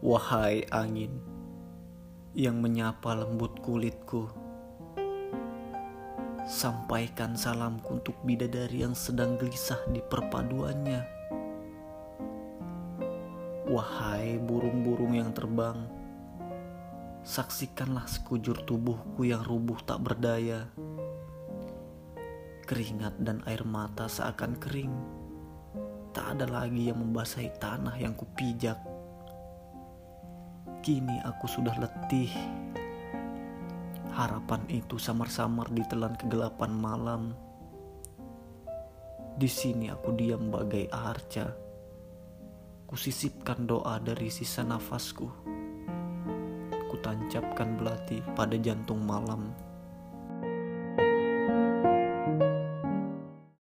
Wahai angin yang menyapa lembut kulitku, sampaikan salamku untuk bidadari yang sedang gelisah di perpaduannya. Wahai burung-burung yang terbang, saksikanlah sekujur tubuhku yang rubuh tak berdaya. Keringat dan air mata seakan kering, tak ada lagi yang membasahi tanah yang kupijak. Kini aku sudah letih. Harapan itu samar-samar ditelan kegelapan malam. Di sini aku diam bagai arca. Kusisipkan doa dari sisa nafasku. Kutancapkan belati pada jantung malam.